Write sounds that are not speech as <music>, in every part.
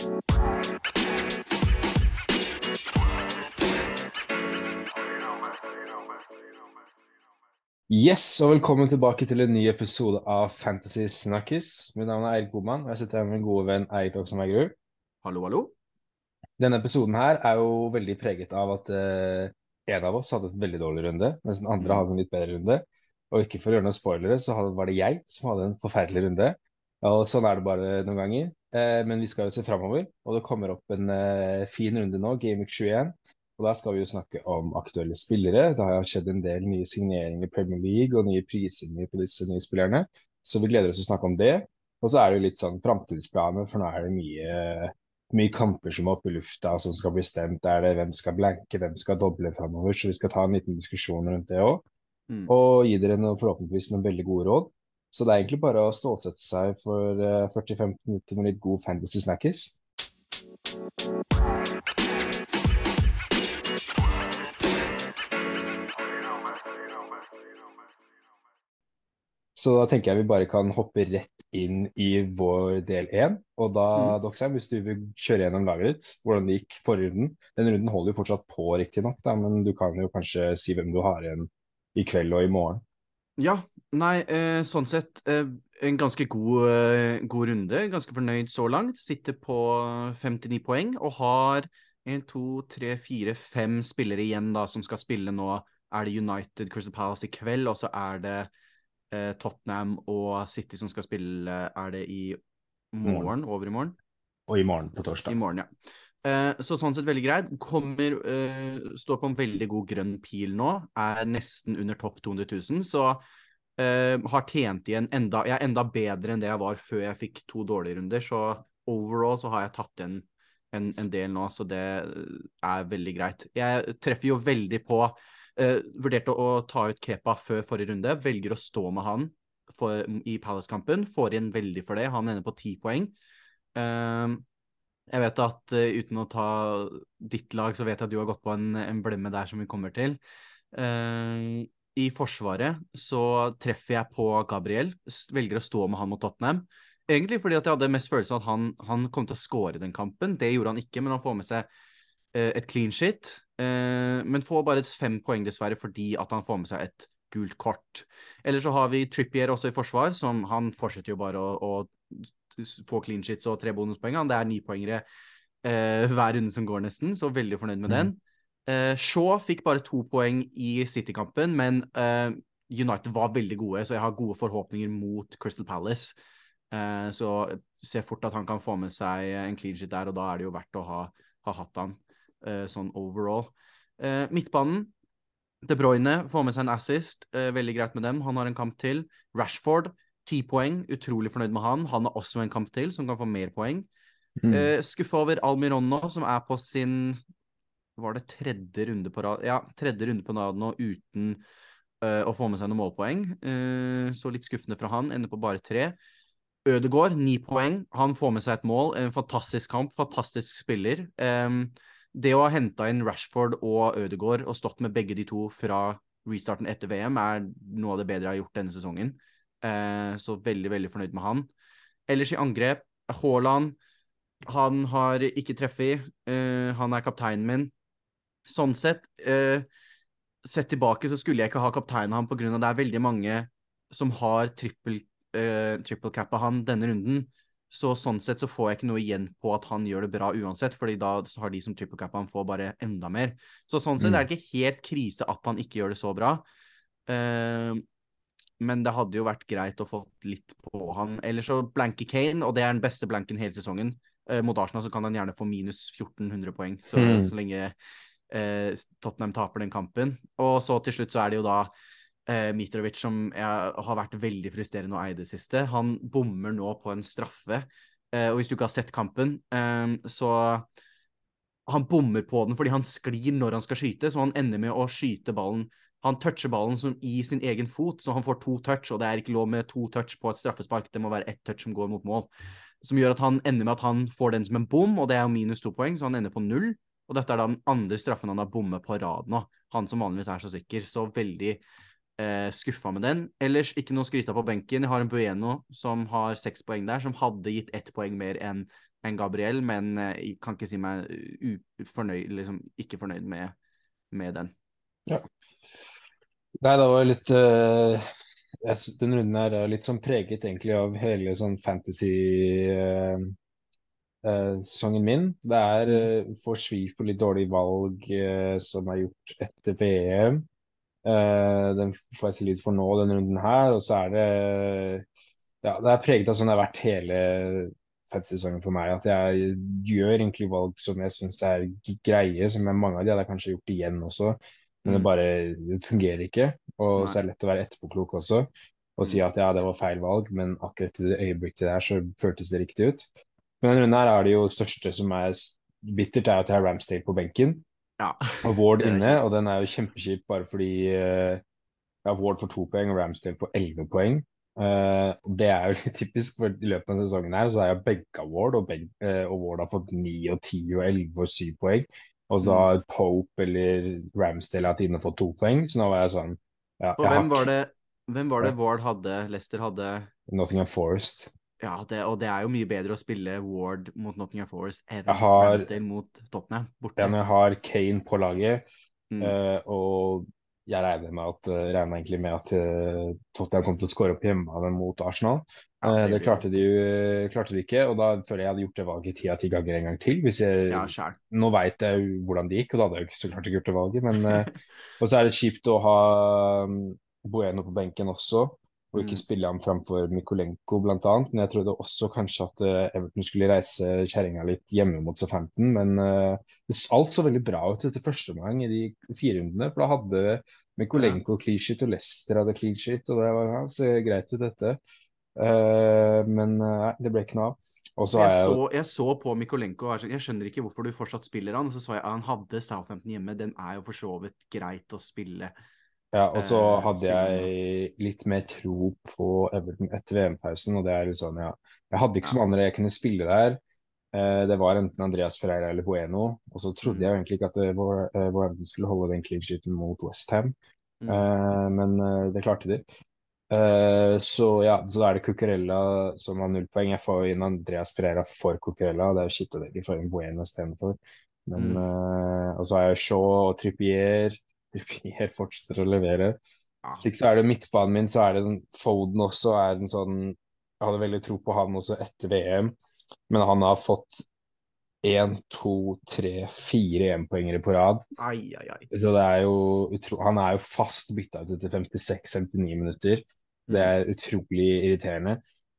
Yes, og velkommen tilbake til en ny episode av Fantasy Snakkis. Mitt navn er Eirik Boman, og jeg sitter her med min gode venn Eirik Doksen Eigerud. Hallo, hallo. Denne episoden her er jo veldig preget av at uh, en av oss hadde et veldig dårlig runde, mens den andre hadde en litt bedre runde. Og ikke for å gjøre noen spoilere, så var det jeg som hadde en forferdelig runde. Og sånn er det bare noen ganger. Eh, men vi skal jo se framover, og det kommer opp en eh, fin runde nå, Game Week 21. Og Da skal vi jo snakke om aktuelle spillere. Det har skjedd en del nye signeringer i Premier League og nye prisinger på disse nye spillerne. Så vi gleder oss til å snakke om det. Og så er det jo litt sånn framtidsplaner, for nå er det mye, mye kamper som er oppe i lufta som skal bli stemt. Er det hvem skal blanke, hvem skal doble framover? Så vi skal ta en liten diskusjon rundt det òg. Mm. Og gi dere noe, forhåpentligvis noen veldig gode råd. Så det er egentlig bare å stålsette seg for eh, 40-50 minutter med litt god fantasy snackis. Så da tenker jeg vi bare kan hoppe rett inn i vår del én. Og da, Mm. Doxheim, hvis du vil kjøre gjennom laget ditt, hvordan det gikk forrige runden. Den runden holder jo fortsatt på, riktignok, men du kan jo kanskje si hvem du har igjen i kveld og i morgen. Ja, nei, eh, sånn sett eh, en ganske god, eh, god runde. Ganske fornøyd så langt. Sitter på 59 poeng og har 1, 2, 3, 4, 5 spillere igjen da som skal spille nå. Er det United Crystal Palace i kveld, og så er det eh, Tottenham og City som skal spille Er det i morgen? Over i morgen? Og i morgen på torsdag. I morgen, ja. Eh, så sånn sett veldig greit. Kommer, eh, står på en veldig god grønn pil nå. Er nesten under topp 200 000. Så eh, har tjent igjen enda Jeg er enda bedre enn det jeg var før jeg fikk to dårlige runder. Så overall så har jeg tatt igjen en, en del nå, så det er veldig greit. Jeg treffer jo veldig på Uh, Vurderte å ta ut Kepa før forrige runde. Velger å stå med han for, i Palace-kampen. Får igjen veldig for det. Han ender på ti poeng. Uh, jeg vet at uh, uten å ta ditt lag, så vet jeg at du har gått på en, en blemme der som vi kommer til. Eh, I Forsvaret så treffer jeg på Gabriel. Velger å stå med han mot Tottenham. Egentlig fordi at jeg hadde mest følelse av at han, han kom til å score den kampen. Det gjorde han ikke, men han får med seg eh, et clean shit. Eh, men får bare fem poeng, dessverre, fordi at han får med seg et gult kort. Eller så har vi Trippier også i forsvar, som han fortsetter jo bare å, å få clean shits og tre bonuspoeng. Det er nipoengere eh, hver runde som går, nesten, så veldig fornøyd med Mm. den. Eh, Shaw fikk bare to poeng i City-kampen, men eh, United var veldig gode, så jeg har gode forhåpninger mot Crystal Palace. Eh, så ser fort at han kan få med seg en clean sheet der, og da er det jo verdt å ha, ha hatt han eh, sånn overall. Eh, midtbanen, De Bruyne får med seg en assist, eh, veldig greit med dem. Han har en kamp til. Rashford, ti poeng, utrolig fornøyd med han. Han har også en kamp til som kan få mer poeng. Mm. Eh, Skuffa over Almiron nå, som er på sin Var det tredje runde på rad? Ja, tredje runde på rad nå uten uh, å få med seg noen målpoeng. Uh, så litt skuffende fra han. Ender på bare tre. Ødegaard, ni poeng. Han får med seg et mål. En fantastisk kamp, fantastisk spiller. Um, det å ha henta inn Rashford og Ødegaard og stått med begge de to fra restarten etter VM, er noe av det bedre jeg har gjort denne sesongen. Uh, så veldig, veldig fornøyd med han. Ellers i angrep, Haaland han har ikke treffet. Uh, han er kapteinen min. Sånn sett, eh, sett tilbake, så skulle jeg ikke ha kapteinen han pga. det er veldig mange som har trippel, eh, triple cappa han denne runden. Så sånn sett så får jeg ikke noe igjen på at han gjør det bra uansett, fordi da har de som triple cappa han får bare enda mer. Så sånn sett Mm. er det ikke helt krise at han ikke gjør det så bra. Eh, men det hadde jo vært greit å få litt på han. Ellers så blanke Kane, og det er den beste blanken hele sesongen. Eh, mot Arsenal så kan han gjerne få minus 1400 poeng, så, mm. så lenge Tottenham taper den kampen. Og så til slutt så er det jo da eh, Mitrovic som er, har vært veldig frustrerende å eie det siste. Han bommer nå på en straffe. Eh, og hvis du ikke har sett kampen, eh, så Han bommer på den fordi han sklir når han skal skyte, så han ender med å skyte ballen han toucher ballen som i sin egen fot, så han får to touch, og det er ikke lov med to touch på et straffespark, det må være ett touch som går mot mål. Som gjør at han ender med at han får den som en bom, og det er jo minus to poeng, så han ender på null. Og dette er da den andre straffen han har bommet på rad nå. Han som vanligvis er så sikker, så veldig eh, skuffa med den. Ellers ikke noe av på benken. Jeg har en Bueno som har seks poeng der, som hadde gitt ett poeng mer enn en Gabriel, men eh, jeg kan ikke si meg fornøyd, liksom ikke fornøyd med, med den. Ja. Nei, det var litt uh, Den runden her er litt sånn preget egentlig av hele sånn fantasy uh, sesongen min. Det er uh, for svi for litt dårlige valg som er gjort etter VM. den får jeg si litt for nå, denne runden her. Og så er det ja, det er preget av sånn det har vært hele fantasy-sesongen for meg. At jeg gjør egentlig valg som jeg syns er greie, som jeg, mange av de hadde jeg kanskje gjort igjen også. Men det Mm. bare det fungerer ikke. Og så er det lett å være etterpåklok også. Og si Mm. at ja, det var feil valg, men akkurat i det øyeblikket der så føltes det riktig ut. Men denne runden her er det jo største som er bittert, er at jeg har Ramsdale på benken. Ja. Og Ward <laughs> inne, og den er jo kjempekjip bare fordi uh, ja, Ward får to poeng og Ramsdale får elleve poeng. Uh, det er jo <laughs> litt typisk, for i løpet av sesongen her så har jeg begge Ward, og, begge, uh, og Ward har fått ni og ti og elleve og syv poeng. Og så Mm. har Pope eller Ramsdale hatt inne og fått to poeng, så nå var jeg sånn ja, Og jeg har hvem var det, hvem var det Ward hadde, Lester hadde Nottingham Forest. Ja, det, og det er jo mye bedre å spille Ward mot Nottingham Forest enn har- Ramsdale mot Tottenham borte. Jeg har Kane på laget, Mm. uh, og jeg regner, med at, eh, regner egentlig med at uh, Tottenham kom til å skåre opp hjemme mot Arsenal. Ja, det det klarte de, klarte de ikke, og da føler jeg jeg hadde gjort det valget ti av ti ganger en gang til. Jeg, Ja, selv. nå veit jeg jo hvordan det gikk, og da hadde jeg jo ikke så klart ikke gjort det valget. Men, <laughs> og så er det kjipt å ha um, Bueno på benken også, og ikke Mm. spille ham framfor Mikolenko bl.a. Men jeg trodde også kanskje at eh, Everton skulle reise kjerringa litt hjemme mot Southampton. Men uh, alt så veldig bra ut etter første omgang i de fire rundene. For da hadde Mikolenko clean sheet, og Leicester hadde clean sheet, og det var, ja, så greit ut dette. Uh, men uh, det ble ikke noe av. Jeg jeg så, jeg så på Mikolenko og jeg skjønner ikke hvorfor du fortsatt spiller han. Og så så jeg at han hadde Southampton hjemme. Den er jo for så vidt greit å spille. Ja, og så eh, hadde jeg litt mer tro på Everton etter VM-pausen, og det er litt sånn, ja. Jeg hadde ikke så mange andre jeg kunne spille der. Eh, det var enten Andreas Ferreira eller Bueno, og så trodde Mm. jeg jo egentlig ikke at Wor- eh, Wolverhampton skulle holde den clean sheeten mot Westham, Mm. men det klarte de. Så ja, så da er det Cucurella som har null poeng. Jeg får jo inn Andreas Ferreira for Cucurella, det er jo shit at jeg ikke får inn Bueno istedenfor. Men, Mm. og så har jeg Shaw og Trippier. <laughs> Trippier fortsetter å levere. Ja. Hvis ikke så er det midtbanen min, så er det den Foden også er en sånn Jeg hadde veldig tro på han også etter VM, men han har fått én, to, tre, fire EM-poengere på rad. Ai, ai, ai. Så det er jo utro Han er jo fast bytta ut etter 56-59 minutter. Det Mm. er utrolig irriterende.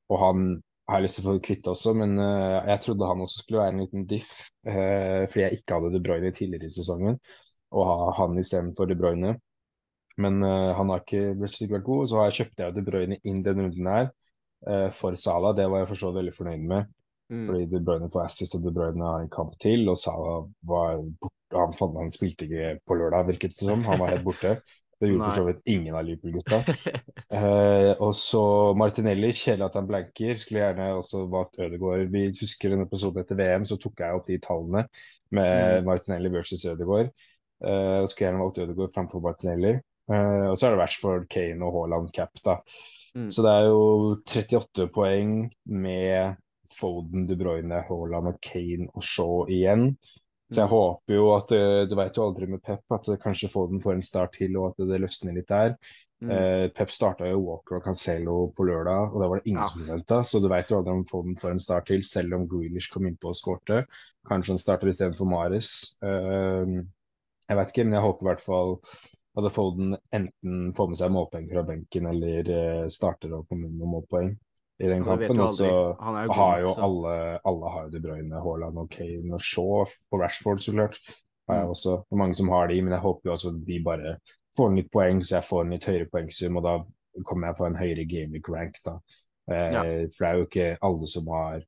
Og han har lyst til å få kvitt også, men uh, jeg trodde han også skulle være en liten diff, uh, fordi jeg ikke hadde De Bruyne tidligere i sesongen, og ha han istedenfor De Bruyne. Men uh, han har ikke blitt sikkert vært god, så jeg kjøpt jeg De Bruyne inn den runden her uh, for Salah. Det var jeg for så vidt veldig fornøyd med, Mm. fordi De Bruyne får assist og De Bruyne har en kamp til, og Salah var borte. Han, fant- han spilte ikke på lørdag, virket det som. Han var helt borte. Det gjorde for så vidt ingen av Liverpool-gutta. <laughs> Eh, og så Martinelli, kjedelig at han blanker. Skulle gjerne også valgt Ødegaard. Vi husker en episode etter VM, så tok jeg opp de tallene med Mm. Martinelli versus Ødegaard. Eh, og skulle gjerne valgt Ødegaard framfor Martinelli. Uh, og så er det Rashford, Kane og Haaland cap, da. Mm. Så det er jo 38 poeng med Foden, De Bruyne, Haaland og Kane og Shaw igjen. Så jeg Mm. håper jo at eh, Du vet jo aldri med Pep at eh, kanskje Foden får en start til, og at det løsner litt der. Mm. Eh, Pep starta jo Walker og Cancelo på lørdag, og da var det ingen Ja. som venta. Så du vet jo aldri om Foden får en start til, selv om Grealish kom innpå og skårte. Kanskje han starter istedenfor Mares. Eh, jeg vet ikke, men jeg håper i hvert fall at Folden enten får med seg målpoeng fra benken, eller eh, starter og får med noen målpoeng i den kampen. Og så har jo alle, alle har jo De Bruyne, Haaland og Kane og Shaw på Rashford, så klart. Har jeg Mm. også. Det er mange som har de, men jeg håper jo også at de bare får nytt poeng, så jeg får en litt høyere poengsum, og da kommer jeg på en høyere gaming rank, da. Eh, Ja. For det er jo ikke alle som har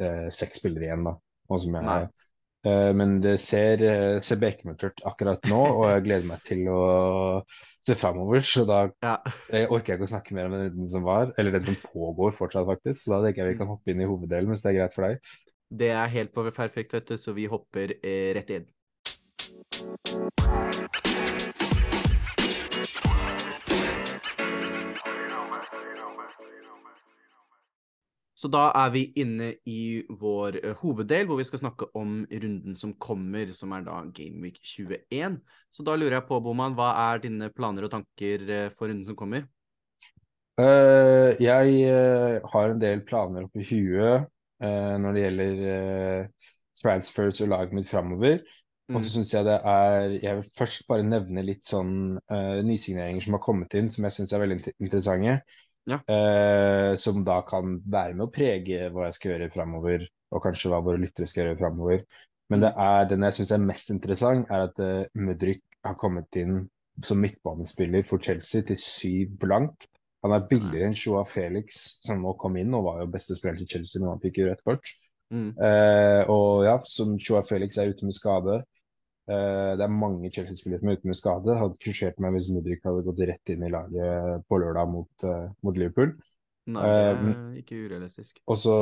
eh, seks spillere igjen, da. Og som jeg Nei. Eh, men det ser, eh, ser bekmørkt ut akkurat nå, og jeg gleder meg til å se framover. Så da Ja. jeg orker jeg ikke å snakke mer om den runden som var, eller den som pågår fortsatt, faktisk. Så da tenker jeg vi kan hoppe inn i hoveddelen, hvis det er greit for deg. Det er helt på perfekt, vet du, så vi hopper eh, rett inn. Så da er vi inne i vår uh, hoveddel, hvor vi skal snakke om runden som kommer, som er da Gameweek 21. Så da lurer jeg på, Boman, hva er dine planer og tanker uh, for runden som kommer? Uh, jeg har en del planer oppi huet når det gjelder transfers og laget mitt framover. Og så mm. syns jeg det er Jeg vil først bare nevne litt sånn nysigneringer som har kommet inn, som jeg syns er veldig interessante. Ja. Eh, som da kan være med å prege hva jeg skal gjøre framover, og kanskje hva våre lyttere skal gjøre framover. Men det mm. er, den jeg syns er mest interessant, er at uh, Mudrik har kommet inn som midtbanespiller for Chelsea til syv blank. Han er billigere enn Joa Felix, som nå kom inn og var jo beste spiller til Chelsea, men han fikk jo rødt kort. Mm. Eh, og ja, som Joa Felix er ute med skade, det er mange Chelsea-spillere som er ute med skade. Hadde kursert meg hvis Mudrik hadde gått rett inn i laget på lørdag mot, uh, mot Liverpool. Nei, det er uh, ikke urealistisk. Og så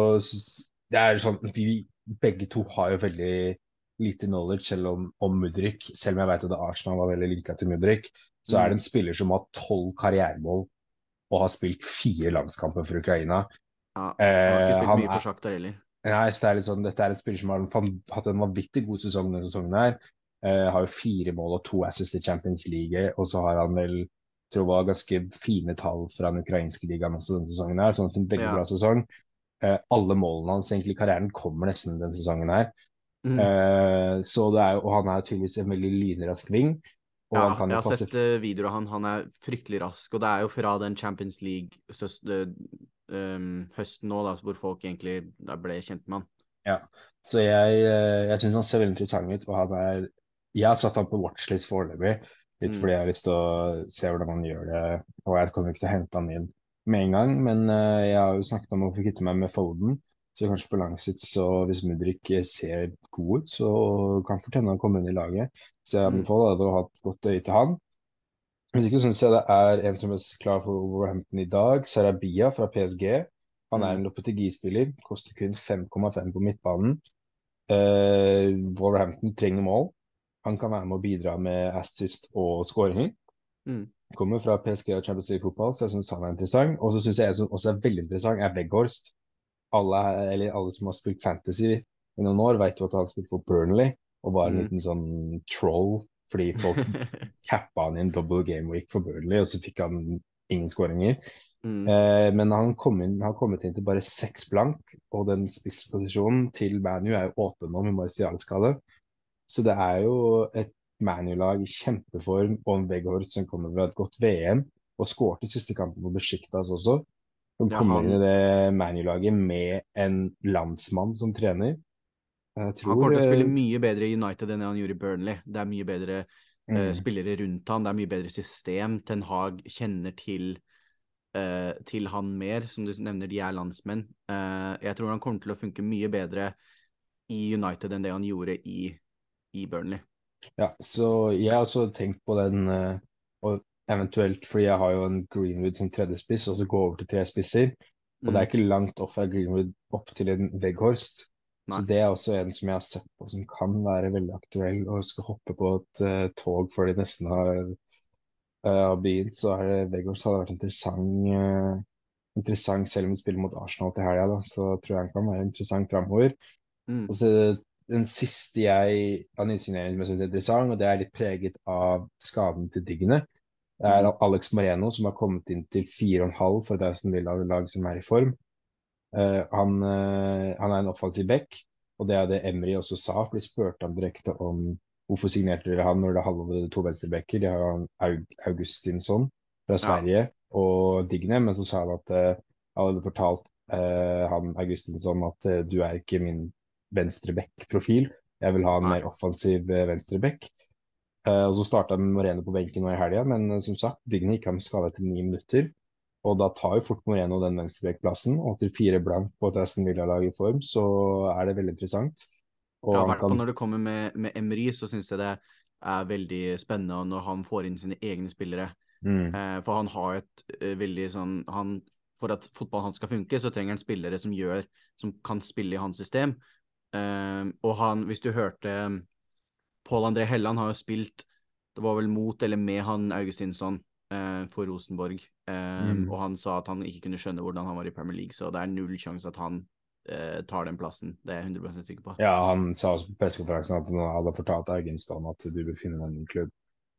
Det er sånn Vi begge to har jo veldig lite knowledge selv om, om Mudrik. Selv om jeg vet at Arsenal var veldig lika til Mudrik, så mm. er det en spiller som har tolv karrieremål og har spilt fire landskamper for Ukraina. Ja, han har ikke spilt mye for Shakhtar heller. Nei, det er litt sånn, dette er en spiller som har hatt en vanvittig god sesong denne sesongen. her Uh, har jo fire mål og to assists i Champions League, og så har han vel tror jeg, ganske fine tall fra den ukrainske ligaen også denne sesongen. her, sånn at en veldig ja. bra sesong. Uh, alle målene hans egentlig i karrieren kommer nesten denne sesongen her. Mm. Uh, så det er og han er tydeligvis en veldig lynrask ving. ja, jeg har passe... sett videoer av han. Han er fryktelig rask, og det er jo fra den Champions League-høsten um, nå, da, hvor folk egentlig ble kjent med han. Ja, så jeg, jeg syns han ser veldig interessant ut, og han er jeg har satt han på watchlist foreløpig, litt mm. fordi jeg har lyst til å se hvordan han gjør det. Og jeg kommer ikke til å hente han inn med en gang, men uh, jeg har jo snakket om å få kvitte meg med Foden. Så kanskje på lang sikt, så hvis Mudrik ser god ut, så kan fort hende han kommer inn i laget. Så jeg mm. anbefaler å ha et godt øye til han. Hvis ikke syns jeg det er en som er klar for Wolverhampton i dag, Sarabia fra PSG. Han er mm. en Lopetegui-spiller, koster kun 5,5 på midtbanen. Uh, Wolverhampton trenger mål. Han kan være med å bidra med assist og skåringer. Mm. Kommer fra PSG og Champions League-fotball, så jeg syns han er interessant. Og så syns jeg som også er veldig interessant, er Weghorst. Alle, eller alle som har spilt Fantasy i noen år, vet jo at han har spilt for Burnley og var en mm. liten sånn troll fordi folk <laughs> cappa han i en double game week for Burnley, og så fikk han ingen skåringer. Mm. Eh, men han kom inn, har kommet inn til bare seks blank, og den spissposisjonen til ManU er jo åpen nå med martialskade. Så det er jo et ManU-lag i kjempeform og en Weghorst som kommer fra et godt VM og skårte siste kampen for Besjiktas også. Som ja, kommer han... inn i det ManU-laget med en landsmann som trener. Tror, han kommer til å spille mye bedre i United enn han gjorde i Burnley. Det er mye bedre eh, mm. uh, spillere rundt han, det er mye bedre system. Ten Hag kjenner til, uh, til han mer, som du nevner, de er landsmenn. Uh, jeg tror han kommer til å funke mye bedre i United enn det han gjorde i i Burnley. Ja, så jeg har også tenkt på den, eh, og eventuelt fordi jeg har jo en Greenwood som tredjespiss, og så gå over til tre spisser. Og mm. det er mm. ikke langt opp fra Greenwood opp til en Veghorst. Nei. Så det er også en som jeg har sett på som kan være veldig aktuell, og skal hoppe på et uh, tog før de nesten har, uh, begynt. Så er det Veghorst hadde vært interessant, uh, interessant selv om vi spiller mot Arsenal til helga. Så tror jeg han kan være interessant framover. Mm. Og så den siste jeg kan insinuere som jeg syns er interessant, og det er litt preget av skaden til Diggene, det er mm. Alex Moreno som har kommet inn til 4,5 for det som vil ha lag som er i form. Uh, han, uh, han, er en offensiv back, og det er det Emry også sa. for De spurte ham direkte om hvorfor signerte dere han når det handler om to venstrebacker. De har Aug Augustinsson fra Sverige ja. og Digne, men så sa han at uh, han hadde fortalt han Augustinsson at du er ikke min venstre-back-profil. Jeg vil ha en mer offensiv venstreback. venstre-back. Uh, og så starta Moreno på benken nå i helga, men uh, som sagt, Digny gikk av med skade etter ni minutter. Og da tar jo fort Moreno den venstreback-plassen, og til fire blank på et Aston Villa-lag i form, så er det veldig interessant. Og ja, i hvert fall kan... når det kommer med, med Emry, så syns jeg det er veldig spennende når han får inn sine egne spillere. Mm. Uh, for han har et veldig sånn han, For at fotballen hans skal funke, så trenger han spillere som gjør som kan spille i hans system. Uh, og han, hvis du hørte Pål André Helland har jo spilt Det var vel mot eller med han Augustinsson eh, for Rosenborg. Mm. Og han sa at han ikke kunne skjønne hvordan han var i Premier League, så det er null sjanse at han eh, tar den plassen. Det er jeg 100 sikker på. Ja, han sa også på pressekonferansen at han hadde fortalt Augustinsson at du bør finne en klubb.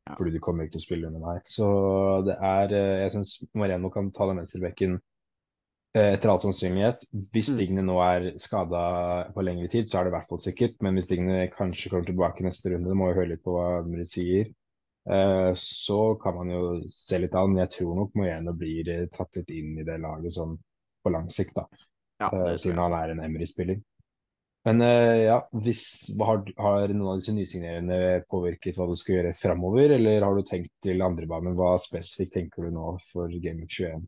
Ja. Fordi du kommer ikke til å spille under meg. Så det er eh, Jeg syns Moreno kan ta den venstrebekken etter all sannsynlighet. Hvis Mm. Digne nå er skada på lengre tid, så er det i hvert fall sikkert. Men hvis Digne kanskje kommer tilbake neste runde, det må jo høre litt på hva Emre sier, eh, så kan man jo se litt an. Jeg tror nok Moreno blir eh, tatt litt inn i det laget sånn på lang sikt, da. Ja, eh, siden han er en Emery-spiller. Men eh, ja, hvis, har, har noen av disse nysignerende påvirket hva du skal gjøre framover, eller har du tenkt til andre banen? Hva spesifikt tenker du nå for Game Week 21?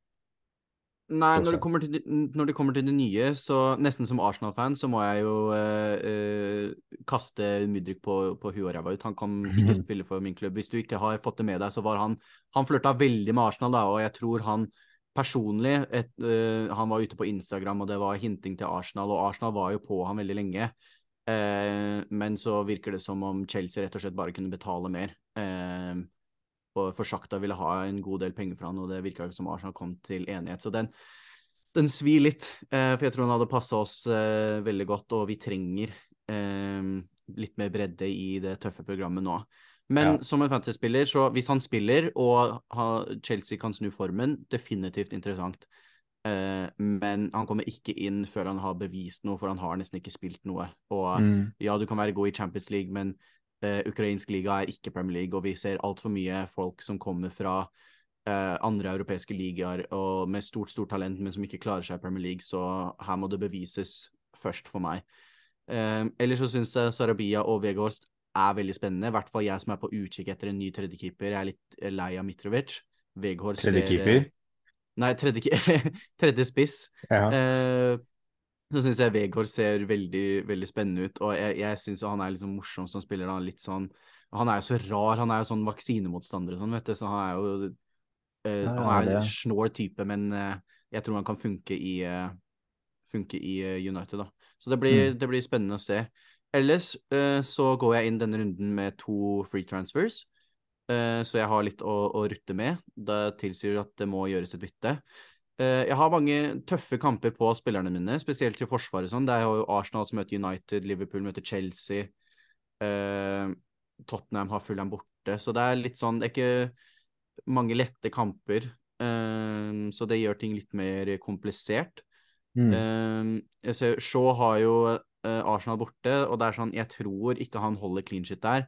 Nei, når det, kommer til når det kommer til det nye, så nesten som Arsenal-fan, så må jeg jo eh, eh, kaste Mudrik på, på huet og ræva ut. Han kan ikke <laughs> spille for min klubb. Hvis du ikke har fått det med deg, så var han Han flørta veldig med Arsenal, da, og jeg tror han personlig et, eh, Han var ute på Instagram, og det var hinting til Arsenal, og Arsenal var jo på han veldig lenge. Eh, men så virker det som om Chelsea rett og slett bare kunne betale mer. Eh, og for sakta ville ha en god del penger for han, og det virka ikke som Arsenal kom til enighet. Så den, den svir litt, eh, for jeg tror han hadde passa oss eh, veldig godt, og vi trenger eh, litt mer bredde i det tøffe programmet nå. Men Ja. som en fantasy-spiller, så hvis han spiller og Chelsea kan snu formen, definitivt interessant. Men han kommer ikke inn før han har bevist noe, for han har nesten ikke spilt noe. Og Mm. ja, du kan være god i Champions League, men eh, ukrainsk liga er ikke Premier League, og vi ser altfor mye folk som kommer fra eh, andre europeiske ligaer og med stort, stort talent, men som ikke klarer seg i Premier League, så her må det bevises først for meg. Eh, ellers så syns jeg Sarabia og Vegårst er veldig spennende, i hvert fall jeg som er på utkikk etter en ny tredjekeeper. Jeg er litt eh, lei av Mitrovic. Vegårst Tredje ser, keeper? eh, Nei, tredje, <laughs> tredje spiss. Ja. Eh, så syns jeg Vegård ser veldig, veldig spennende ut, og jeg, jeg syns han er sånn morsom som spiller. Han, er litt sånn, han er jo så rar, han er jo sånn vaksinemotstander og sånn, vet du, så han er jo Ja, Han er en snål type, men eh, jeg tror han kan funke i, eh, funke i United, da. Så det blir, Mm. det blir spennende å se. Ellers så går jeg inn denne runden med to free transfers. Så jeg har litt å, å rutte med. Det tilsier at det må gjøres et bytte. Eh, jeg har mange tøffe kamper på spillerne mine, spesielt til forsvaret. Sånn. Det er jo Arsenal som møter United, Liverpool møter Chelsea. Eh, Tottenham har Fulham borte, så det er litt sånn Det er ikke mange lette kamper. eh, så det gjør ting litt mer komplisert. Mm. Eh, jeg ser Shaw har jo eh, Arsenal borte, og det er sånn Jeg tror ikke han holder clean shit der,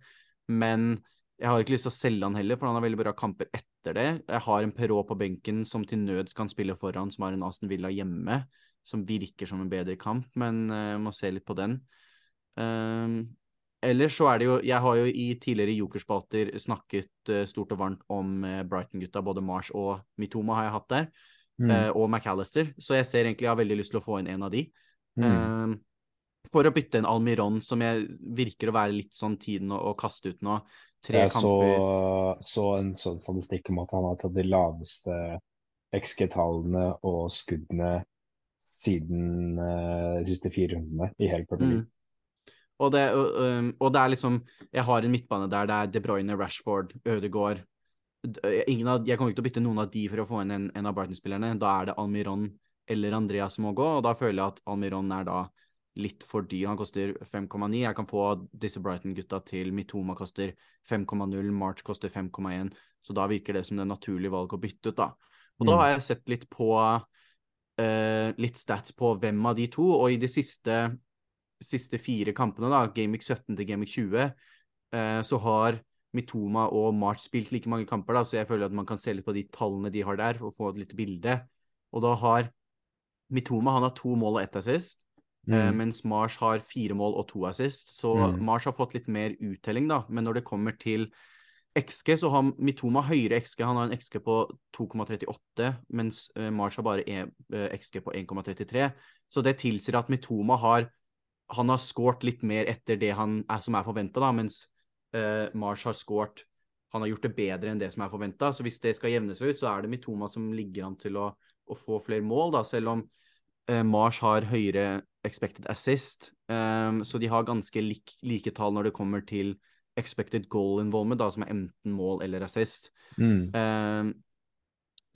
men jeg har ikke lyst til å selge han heller, for han har veldig bra kamper etter det. Jeg har en Perrault på benken som til nøds kan spille foran, som har en Aston Villa hjemme, som virker som en bedre kamp, men jeg må se litt på den. Um, ellers så er det jo Jeg har jo i tidligere jokerspalter snakket eh, stort og varmt om eh, Brighton-gutta. Både Mars og Mitoma har jeg hatt der, Mm. og McAllister. Så jeg ser egentlig jeg har veldig lyst til å få inn en av de. Mm. Um, for å bytte en Almiron, som jeg virker å være litt sånn tiden å, å kaste ut nå. Tre Jeg så, så en sånn statistikk om at han har tatt de laveste XG-tallene og skuddene siden eh, de siste fire rundene i hele Premier League. Mm. Og um, og det er liksom Jeg har en midtbane der det er De Bruyne, Rashford, Ødegaard ingen av, Jeg kommer ikke til å bytte noen av de for å få inn en, en av Brighton-spillerne. Da er det Almiron eller Andreas som må gå, og da føler jeg at Almiron er da litt for dyr. Han koster 5,9. Jeg kan få disse Brighton-gutta til Mitoma koster 5,0, March koster 5,1. Så da virker det som det naturlige valget å bytte ut, da. Og da Mm. har jeg sett litt på eh, litt stats på hvem av de to, og i de siste, siste fire kampene, da, Gamic 17 til Gamic 20, eh, så har Mitoma og March spilt like mange kamper, da, så jeg føler at man kan se litt på de tallene de har der, og få et lite bilde. Og da har Mitoma han har to mål og ett assist, Mm. mens Mars har fire mål og to assist. Så Mm. Mars har fått litt mer uttelling, da. Men når det kommer til XG, så har Mitoma høyere XG. Han har en XG på 2,38, mens eh, Mars har bare en, eh, XG på 1,33. Så det tilsier at Mitoma har han har scoret litt mer etter det han er, som er forventa, mens eh, Mars har scoret Han har gjort det bedre enn det som er forventa. Så hvis det skal jevne seg ut, så er det Mitoma som ligger an til å, å få flere mål, da, selv om eh, Mars har høyere expected assist. Um, så de har ganske lik, like tall når det kommer til expected goal involvement, da, som er enten mål eller assist. Mm. Um,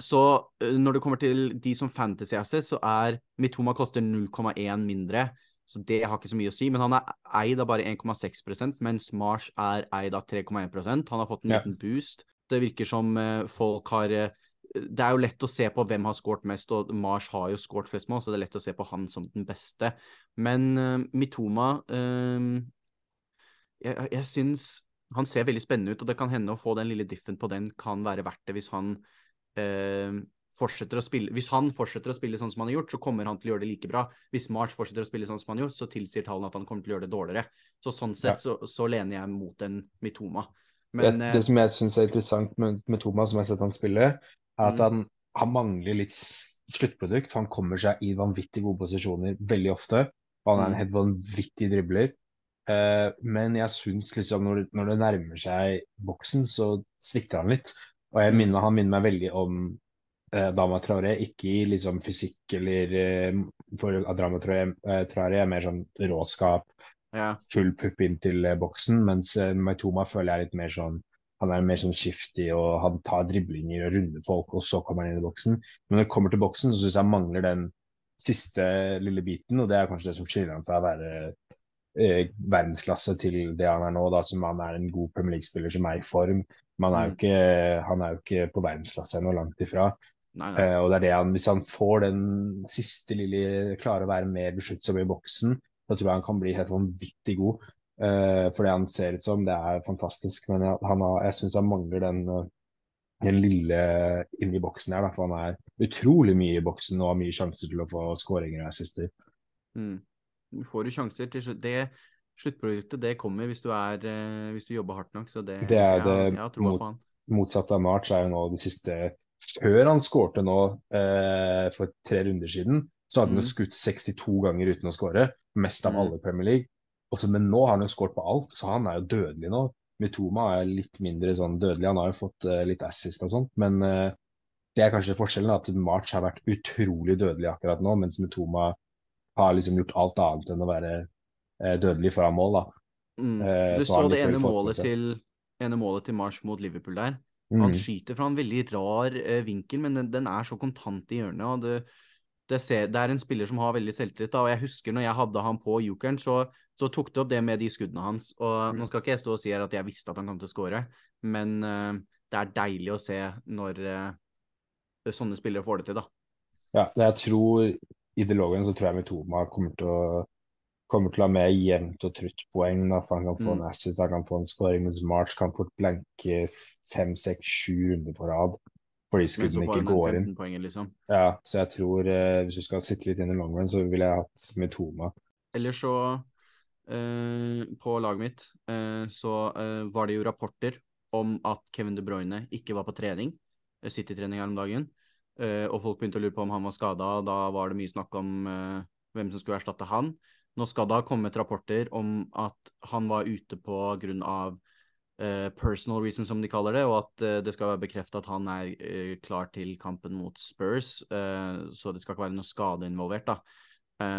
Så uh, når det kommer til de som fantasy assist, så er Mitoma koster 0,1 mindre. Så det har ikke så mye å si. Men han er eid av bare 1,6% mens Marsh er eid av 3,1% Han har fått en liten boost. Det virker som uh, folk har uh, det er jo lett å se på hvem har skåret mest, og Mars har jo skåret flest mål, så det er lett å se på han som den beste. Men uh, Mitoma uh, Jeg, jeg syns han ser veldig spennende ut, og det kan hende å få den lille diffen på den kan være verdt det hvis han uh, fortsetter å spille Hvis han fortsetter å spille sånn som han har gjort, så kommer han til å gjøre det like bra. Hvis Mars fortsetter å spille sånn som han har gjort, så tilsier tallene at han kommer til å gjøre det dårligere. Så sånn sett så, så, lener jeg mot en Mitoma. Men, det, det, som jeg syns er interessant med, med Thomas, som jeg har sett han spille, er at mm. han, han, mangler litt sluttprodukt. For han kommer seg i vanvittig gode posisjoner veldig ofte. Og han er en mm. helt vanvittig dribler. Uh, men jeg syns liksom når, når, det nærmer seg boksen, så svikter han litt. Og jeg mm. minner, han minner meg veldig om uh, Dama Traoré, ikke i liksom fysikk eller uh, For Adama Traoré er mer sånn råskap, ja. full pupp inn til boksen, mens Maitoma føler jeg er litt mer sånn han er mer sånn skiftig og han tar driblinger og runder folk, og så kommer han inn i boksen. Men når det kommer til boksen, så syns jeg han mangler den siste lille biten, og det er kanskje det som skiller ham fra å være eh, verdensklasse til det han er nå, da, som han er en god Premier League-spiller som er i form. Men han er jo mm. ikke, han er jo ikke på verdensklasse ennå, langt ifra. Nei, nei. Uh, og det er det han, Hvis han får den siste lille Klarer å være mer besluttsom i boksen, da tror jeg han kan bli helt vanvittig god. Uh, for det han ser ut som, det er fantastisk. Men jeg, har, jeg syns han mangler den, eh, den lille inni boksen her. Da, for han er utrolig mye i boksen og har mye sjanser til å få skåringer og assister. Mm. Du får jo sjanser til slutt. Det sluttproduktet det kommer hvis du, er, uh, hvis du jobber hardt nok. Så det, det er det ja, mot, motsatte av March er jo nå det siste Før han skårte nå eh, for tre runder siden, så hadde han mm. skutt 62 ganger uten å skåre. Mest av mm. alle Premier League. Også, men nå har han jo skåret på alt, så han er jo dødelig nå. Mitoma er litt mindre sånn dødelig, han har jo fått uh, litt assist og sånt. Men uh, det er kanskje forskjellen, at March har vært utrolig dødelig akkurat nå, mens Mitoma har liksom gjort alt annet enn å være uh, dødelig foran mål. da. Mm. Du så, så det ene målet, til, ene målet til March mot Liverpool der. Han mm. skyter fra en veldig rar vinkel, men den, den, er så kontant i hjørnet. og det det, ser, det, er en spiller som har veldig selvtillit. og Jeg husker når jeg hadde han på jokeren, så, så tok det opp det med de skuddene hans. og mm. Nå skal ikke jeg stå og si at jeg visste at han kom til å skåre, men uh, det er deilig å se når uh, sånne spillere får det til, da. Ja, jeg tror ideologen så tror jeg Mitoma kommer til å kommer til å ha mer jevnt og trutt poeng. Da, for Han kan få mm. en assist, han kan få en scoring, mens March kan fort blanke fem, seks, sju runder på rad fordi skuddene ikke går inn. Poenger, liksom. Ja, så jeg tror eh, hvis du skal sitte litt inn i long run, så ville jeg hatt Mitoma. Ellers så eh, På laget mitt eh, så eh, var det jo rapporter om at Kevin De Bruyne ikke var på trening, eh, City-trening her om dagen. Eh, og folk begynte å lure på om han var skada, og da var det mye snakk om hvem som skulle erstatte han. Nå skal det ha kommet rapporter om at han var ute på grunn av personal reason, som de kaller det, og at uh, det skal være bekreftet at han er uh, klar til kampen mot Spurs. så det skal ikke være noe skade involvert. da.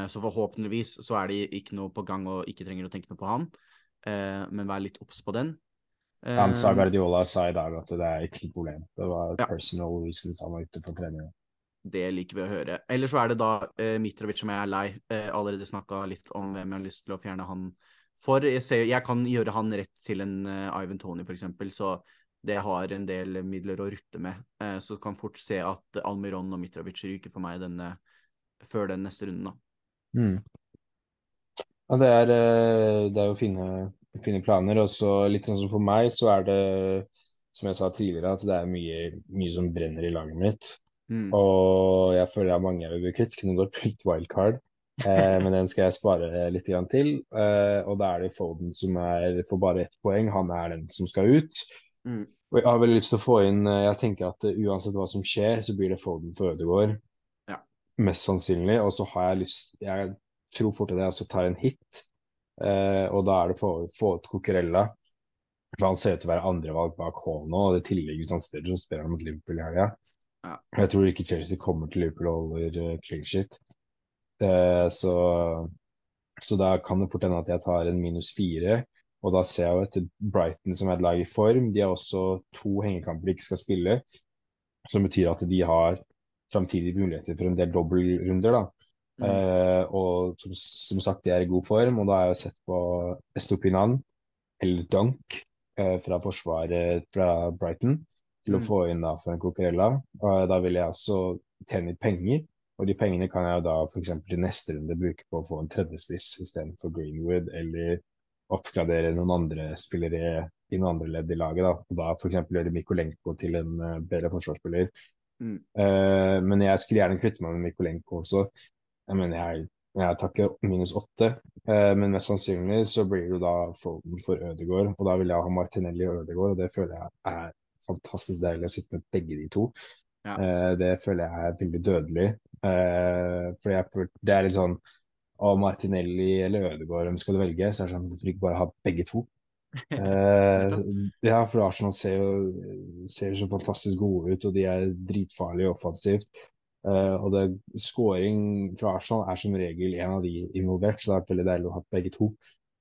så forhåpentligvis så er det ikke noe på gang og ikke trenger å tenke noe på han, men vær litt obs på den. han sa Guardiola sa i dag at det er ikke noe problem. Det var ja. personal reasons han var ute for trening. Det liker vi å høre. Eller så er det da Mitrovic som jeg er lei. allerede snakka litt om hvem jeg har lyst til å fjerne han for jeg, ser, jeg kan gjøre han rett til en uh, Ivan Tony, f.eks., så det har en del midler å rutte med. Uh, så kan fort se at Almiron og Mitrovic ryker for meg denne, før den neste runden, da. Mm. Ja, det er, eh, det er jo fine, fine planer. Og så litt sånn som for meg, så er det, som jeg sa tidligere, at det er mye, mye som brenner i laget mitt. Mm. Og jeg føler jeg har mange jeg vil bli kvitt. Kunne på litt wildcard. Eh, men den skal jeg spare litt til. Eh, og da er det Foden som er, får bare ett poeng. Han er den som skal ut. Mm. Og jeg har veldig lyst til å få inn eh, Jeg tenker at uh, uansett hva som skjer, så blir det Foden for Ødegaard. Ja. Mest sannsynlig. Og så har jeg lyst Jeg tror fort at jeg også tar en hit. Eh, og da er det få ut Cocorella. For han ser ut til å være andrevalg bak Hall nå. Og i tillegg hvis han spiller, så spiller han mot Liverpool i helga. Ja. Jeg tror ikke Chelsea kommer til Liverpool over uh, clean shit. Eh, så, så da kan det fort hende at jeg tar en minus fire. Og da ser jeg jo etter Brighton som er et lag i form. De har også to hengekamper de ikke skal spille. som betyr at de har framtidige muligheter for en del dobbeltrunder. da. Mm. Uh, og som, som sagt, de er i god form, og da har jeg sett på Estopinan, eller Dunk, uh, fra forsvaret fra Brighton, til å Mm. få inn da for en Cocorella. Og da vil jeg også tjene penger, og de pengene kan jeg jo da f.eks. til neste runde bruke på å få en tredjespiss istedenfor Greenwood, eller oppgradere noen andre spillere i noen andre ledd i laget. da, og da f.eks. gjøre Mikolenko til en eh, bedre forsvarsspiller. Mm. Uh, men jeg skulle gjerne kvitte meg med Mikolenko også. Jeg mener, jeg, jeg tar ikke minus åtte, uh, men mest sannsynlig så blir det da Foden for Ødegaard, og da vil jeg ha Martinelli og Ødegaard, og det føler jeg er fantastisk deilig å sitte med begge de to. Ja. Eh, det føler jeg er veldig dødelig. Eh, for jeg, det er litt sånn Å, Martinelli eller Ødegaard, hvem skal du velge? Så er det sånn, hvorfor ikke bare ha begge to? <laughs> Eh, ja, for Arsenal ser jo ser så fantastisk gode ut, og de er dritfarlige offensivt. Eh, og det, scoring fra Arsenal er som regel en av de involvert, så det er veldig deilig å ha begge to.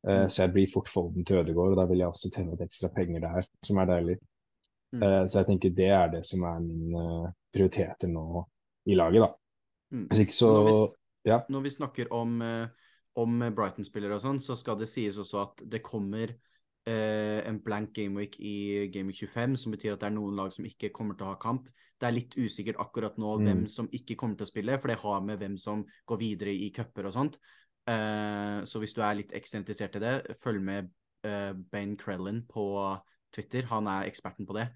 Eh, Mm. så jeg blir fort folden til Ødegaard, og da vil jeg også tjene ut ekstra penger der, som er deilig. Mm. Eh, så jeg tenker det er det som er min uh, prioriteter nå i laget, da. Mm. Hvis ikke så Når vi- Ja. Når vi snakker om, eh, om Brighton-spillere og sånn, så skal det sies også at det kommer eh, en blank gameweek i Gameweek 25, som betyr at det er noen lag som ikke kommer til å ha kamp. Det er litt usikkert akkurat nå Mm. hvem som ikke kommer til å spille, for det har med hvem som går videre i cuper og sånt. Eh, så hvis du er litt ekstra interessert i det, følg med eh, Ben Crellin på Twitter. Han er eksperten på det.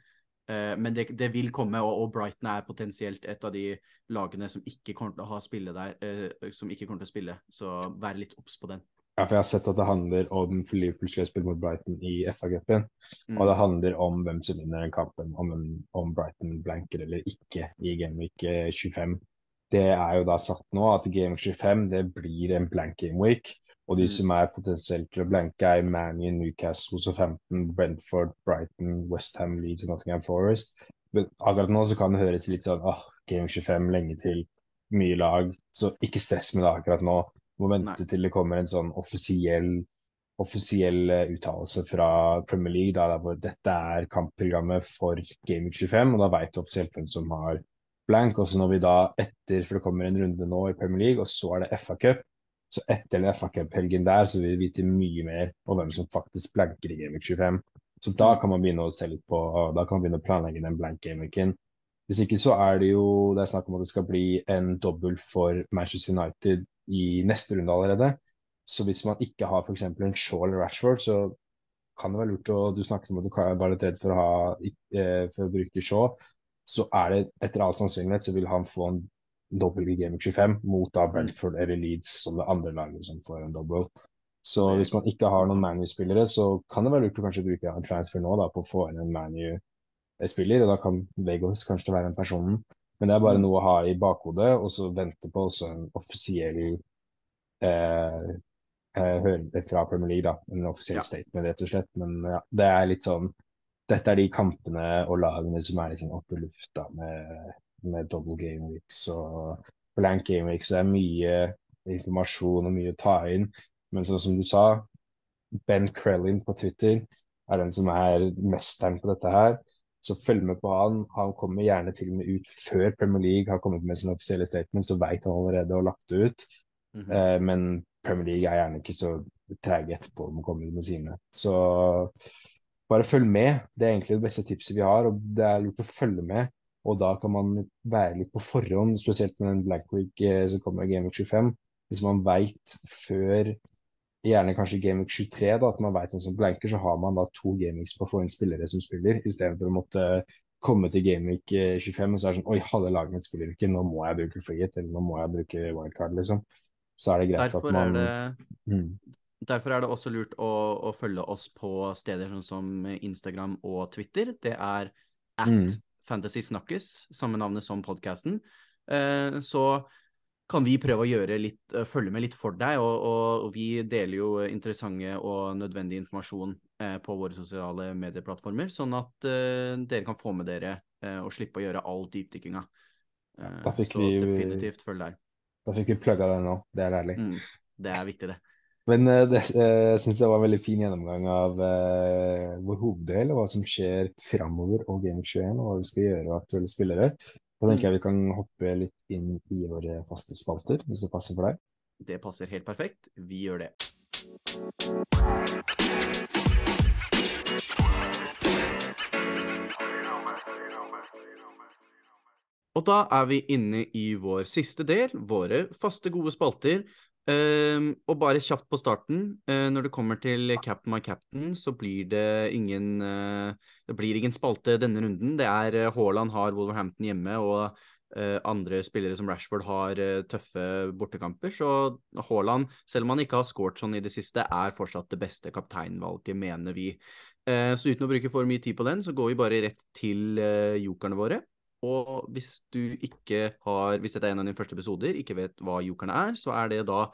Eh, men det, det vil komme, og, og Brighton er potensielt et av de lagene som ikke kommer til å ha spille der, eh, som ikke kommer til å spille. Så vær litt obs på den. Ja, for jeg har sett at det handler om for Liverpool skal spille mot Brighton i FA-cupen. Mm. Og det handler om hvem som vinner den kampen, om, om Brighton blanker eller ikke i Gameweek eh, 25. Det er jo da satt nå at Gameweek 25 det blir en blank gameweek. Og de Mm. som er potensielt til å blanke, er Manion, Newcastle, Southampton, Brentford, Brighton, Westham, Leeds og Nottingham Forest. Men akkurat nå så kan det høres litt sånn åh, Game 25, lenge til, mye lag. Så ikke stress med det akkurat nå. Må vente Nei. til det kommer en sånn offisiell offisiell eh, uttalelse fra Premier League da, hvor dette er kampprogrammet for Game 25, og da vet du offisielt hvem som har blank. Og så når vi da etter, for det kommer en runde nå i Premier League, og så er det FA Cup, så etter den FA Cup-helgen der, så vil vi vite mye mer om hvem som faktisk blanker i Gameweek 25. Så da kan man begynne å se litt på, da kan man begynne å planlegge den blank gameweeken. Hvis ikke så er det jo det er snakk om at det skal bli en dobbel for Manchester United i neste runde allerede. Så hvis man ikke har f.eks. en Shaw eller Rashford, så kan det være lurt å Du snakket om at du var litt redd for å, ha, eh, for å bruke Shaw. Så er det etter all sannsynlighet så vil han få en dobbel i Game 25 mot da Brentford eller Leeds som det andre laget som får en dobbel. Så hvis man ikke har noen ManU-spillere, så kan det være lurt å kanskje bruke en transfer nå da, på å få inn en ManU-spiller, og da kan Vegos kanskje være den personen. Men det er bare Mm. noe å ha i bakhodet, og så vente på også en offisiell eh, eh, fra Premier League, da. En offisiell Ja. statement, rett og slett. Men ja, det er litt sånn Dette er de kampene og lagene som er liksom oppe i lufta med, med double game weeks og blank game weeks. Det er mye informasjon og mye å ta inn. Men sånn som du sa, Ben Krellin på Twitter er den som er mesteren på dette her. Så følg med på han. Han kommer gjerne til og med ut før Premier League har kommet med sin offisielle statement, så veit han allerede og lagt det ut. Mhm. Eh, men Premier League er gjerne ikke så trege etterpå med å komme med sine. Så bare følg med. Det er egentlig det beste tipset vi har, og det er lurt å følge med. Og da kan man være litt på forhånd, spesielt med den Black Week eh, som kommer i Game Week 25. Hvis man veit før, gjerne kanskje Game Week 23, da, at man veit hvem som blanker, så har man da to Game Weeks på å få inn spillere som spiller, istedenfor å måtte komme til Game Week eh, 25 og så er det sånn Oi, halve laget mitt spiller ikke, nå må jeg bruke free hit, eller nå må jeg bruke wildcard, liksom. Så er det greit Derfor at man det mm, Derfor er det også lurt å, å følge oss på steder sånn som Instagram og Twitter. Det er at Mm. Fantasy Snakkes, samme navnet som podkasten. Eh, så kan vi prøve å litt, eh, følge med litt for deg, og, og, og vi deler jo interessante og nødvendig informasjon eh, på våre sosiale medieplattformer, sånn at dere kan få med dere og slippe å gjøre all dypdykkinga. Ja, så vi- definitivt følg der. Da fikk vi plugga det nå. Det er ærlig. Mm, det er viktig, det. Men eh, det, eh, jeg syns det var en veldig fin gjennomgang av eh, vår hoveddel, og hva som skjer framover og Game 21, og hva vi skal gjøre og aktuelle spillere. Da tenker jeg vi kan hoppe litt inn i våre faste spalter, hvis det passer for deg. Det passer helt perfekt. Vi gjør det. Og da er vi inne i vår siste del, våre faste, gode spalter. Ehm, og bare kjapt på starten, Uh, når det kommer til Captain my captain, så blir det ingen uh, Det blir ingen spalte denne runden. Det er eh, Haaland har Wolverhampton hjemme, og uh, andre spillere som Rashford har tøffe bortekamper. Så Haaland, selv om han ikke har scoret sånn i det siste, er fortsatt det beste kapteinvalget, mener vi. Så uten å bruke for mye tid på den, så går vi bare rett til jokerne våre. Og hvis du ikke har, hvis dette er en av dine første episoder, ikke vet hva jokerne er, så er det da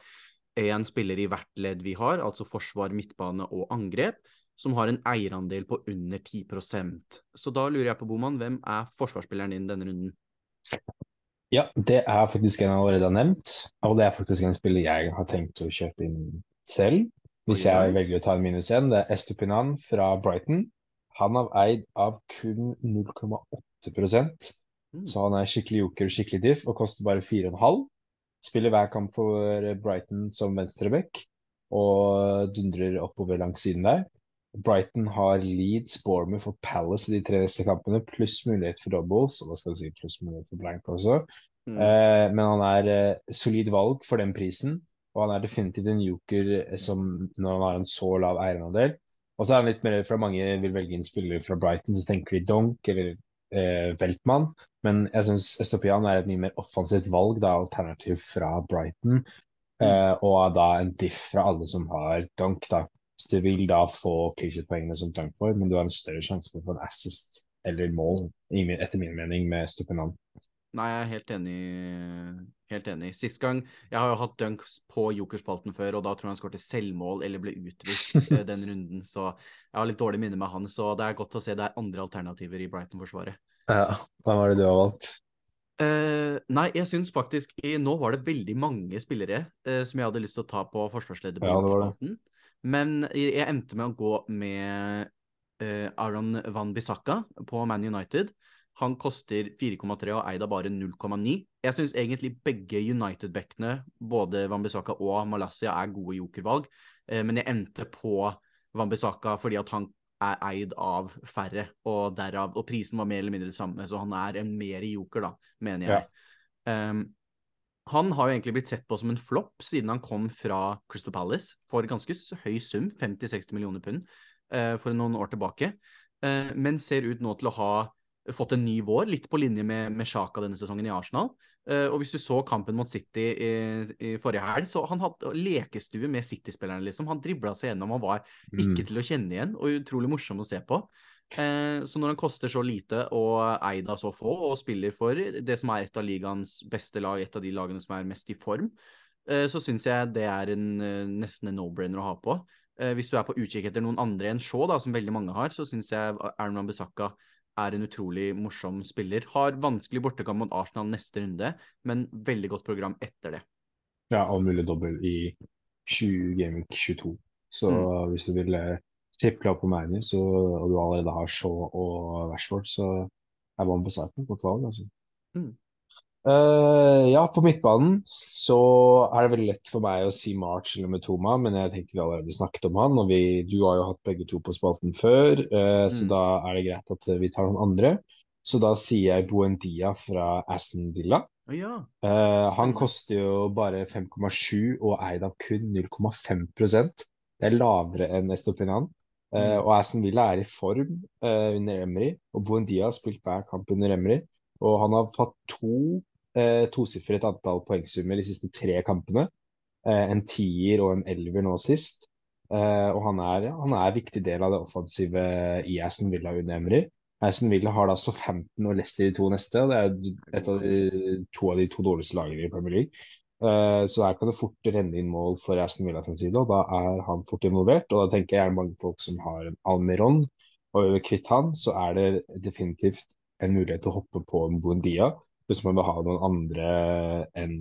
en spiller i hvert ledd vi har, altså forsvar, midtbane og angrep, som har en eierandel på under 10% Så da lurer jeg på, Boman, hvem er forsvarsspilleren din denne runden? Ja, det er faktisk en jeg allerede har nevnt, og det er faktisk en spiller jeg har tenkt å kjøpe inn selv. Hvis jeg velger å ta en minus én, det er Estupinan fra Brighton. Han har eid av kun 0,8 Mm. så han er skikkelig joker, skikkelig diff, og koster bare 4,5. Spiller hver kamp for Brighton som venstreback, og dundrer oppover langs siden der. Brighton har Leeds, Bournemouth og Palace i de tre neste kampene, pluss mulighet for doubles, og hva skal jeg si, pluss mulighet for blank også. Mm. Eh, men han er eh, solid valg for den prisen, og han er definitivt en joker eh, som når han har en så lav eierandel. Og så er han litt mer fra mange vil velge inn spillere fra Brighton, så tenker de Donk eller eh, Veltmann. Men jeg syns Estopian er et mye mer offensivt valg, da, alternativ fra Brighton. Eh, og da en diff fra alle som har Dunk, da. Så du vil da få clean-poengene som Dunk får, men du har en større sjanse for å få en assist eller mål, etter min mening, med Estopian. Nei, jeg er helt enig. Helt enig. Sist gang Jeg har jo hatt dunk på jokerspalten før, og da tror jeg han skåret selvmål eller ble utvist eh, <laughs> den runden, så jeg har litt dårlig minne med han. Så det er godt å se det er andre alternativer i Brighton-forsvaret. Ja, hvem er det du har valgt? Uh, nei, jeg syns faktisk i, Nå var det veldig mange spillere uh, som jeg hadde lyst til å ta på forsvarsleder på Ja, jokerspalten, men jeg endte med å gå med uh, Aron Van Bissaka på Man United. Han koster 4,3 og eid av bare 0,9. Jeg syns egentlig begge United-backene, både Wambisaka og Malaysia, er gode jokervalg, eh, men jeg endte på Wambisaka fordi at han er eid av færre, og derav Og prisen var mer eller mindre det samme, så han er en mer joker, da, mener jeg. Um, han har jo egentlig blitt sett på som en flopp siden han kom fra Crystal Palace for ganske høy sum, 50-60 millioner pund, uh, for noen år tilbake, uh, men ser ut nå til å ha fått en ny vår, litt på linje med, med Sjaka denne sesongen i Arsenal. Uh, og hvis du så kampen mot City i, i forrige helg, så han hadde lekestue med City-spillerne, liksom. Han dribla seg gjennom, han var ikke Mm. til å kjenne igjen, og utrolig morsom å se på. Eh, så når han koster så lite og eid av så få, og spiller for det som er et av ligaens beste lag, et av de lagene som er mest i form, eh, så syns jeg det er en, nesten en no-brainer å ha på. Eh, hvis du er på utkikk etter noen andre enn Shaw, da, som veldig mange har, så syns jeg Aaron Wambisaka er en utrolig morsom spiller. Har vanskelig bortekamp mot Arsenal neste runde, men veldig godt program etter det. Ja, og mulig dobbel i 20 Gaming 22. Så Mm. hvis du ville eh, triple opp på Manu, så, og du allerede har Shaw og Rashford, så er Van på et godt valg, altså. Mm. Eh, ja, på midtbanen så er det veldig lett for meg å si March eller Metoma, men jeg tenkte vi allerede snakket om han, og vi, du har jo hatt begge to på spalten før, eh, så Mm. da er det greit at vi tar noen andre. Så da sier jeg Buendia fra Aston Villa. Ja. uh, han koster jo bare 5,7 og eid av kun 0,5% Det er lavere enn Estopinan. Eh, Mm. og Aston Villa er i form eh, under Emry, og Buendia har spilt hver kamp under Emry. Og han har fått to eh, tosifret antall poengsummer de siste tre kampene. Eh, en tier og en elver nå sist. Eh, og han er, han er en viktig del av det offensive i Aston Villa under Emery. Aston Villa har da Southampton og Leicester de to neste, og det er av to av de to dårligste lagene i Premier League. Eh, så her kan det fort renne inn mål for Aston Villa sin side, og da er han fort involvert. Og da tenker jeg er det mange folk som har en Almiron, og kvitt han, så er det definitivt en mulighet til å hoppe på en Buendia hvis man vil ha noen andre enn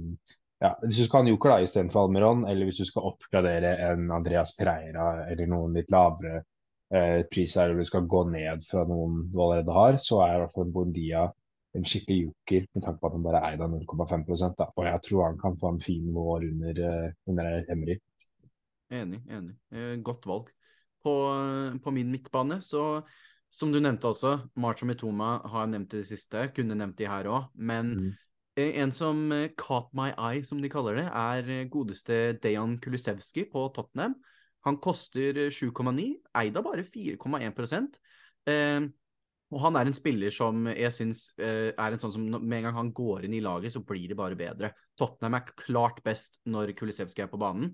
ja, Hvis du skal ha en joker da, istedenfor Almiron, eller hvis du skal oppgradere en Andreas Pereira eller noen litt lavere eh, priser, eller du skal gå ned fra noen du allerede har, så er i hvert fall Bondia en skikkelig joker med tanke på at han bare er eid av 0,5 da. Og jeg tror han kan få en fin vår under, uh, under Emry. Enig, enig. Eh, godt valg. På, på, min midtbane så, som du nevnte også, Marcho Mitoma har nevnt det siste, kunne nevnt de her òg, men mm. En som caught my eye, som de kaller det, er godeste Dejan Kulisevski på Tottenham. Han koster 7,9, eid av bare 4,1 eh, og han er en spiller som jeg syns eh, er en sånn som med en gang han går inn i laget, så blir det bare bedre. Tottenham er klart best når Kulisevskij er på banen.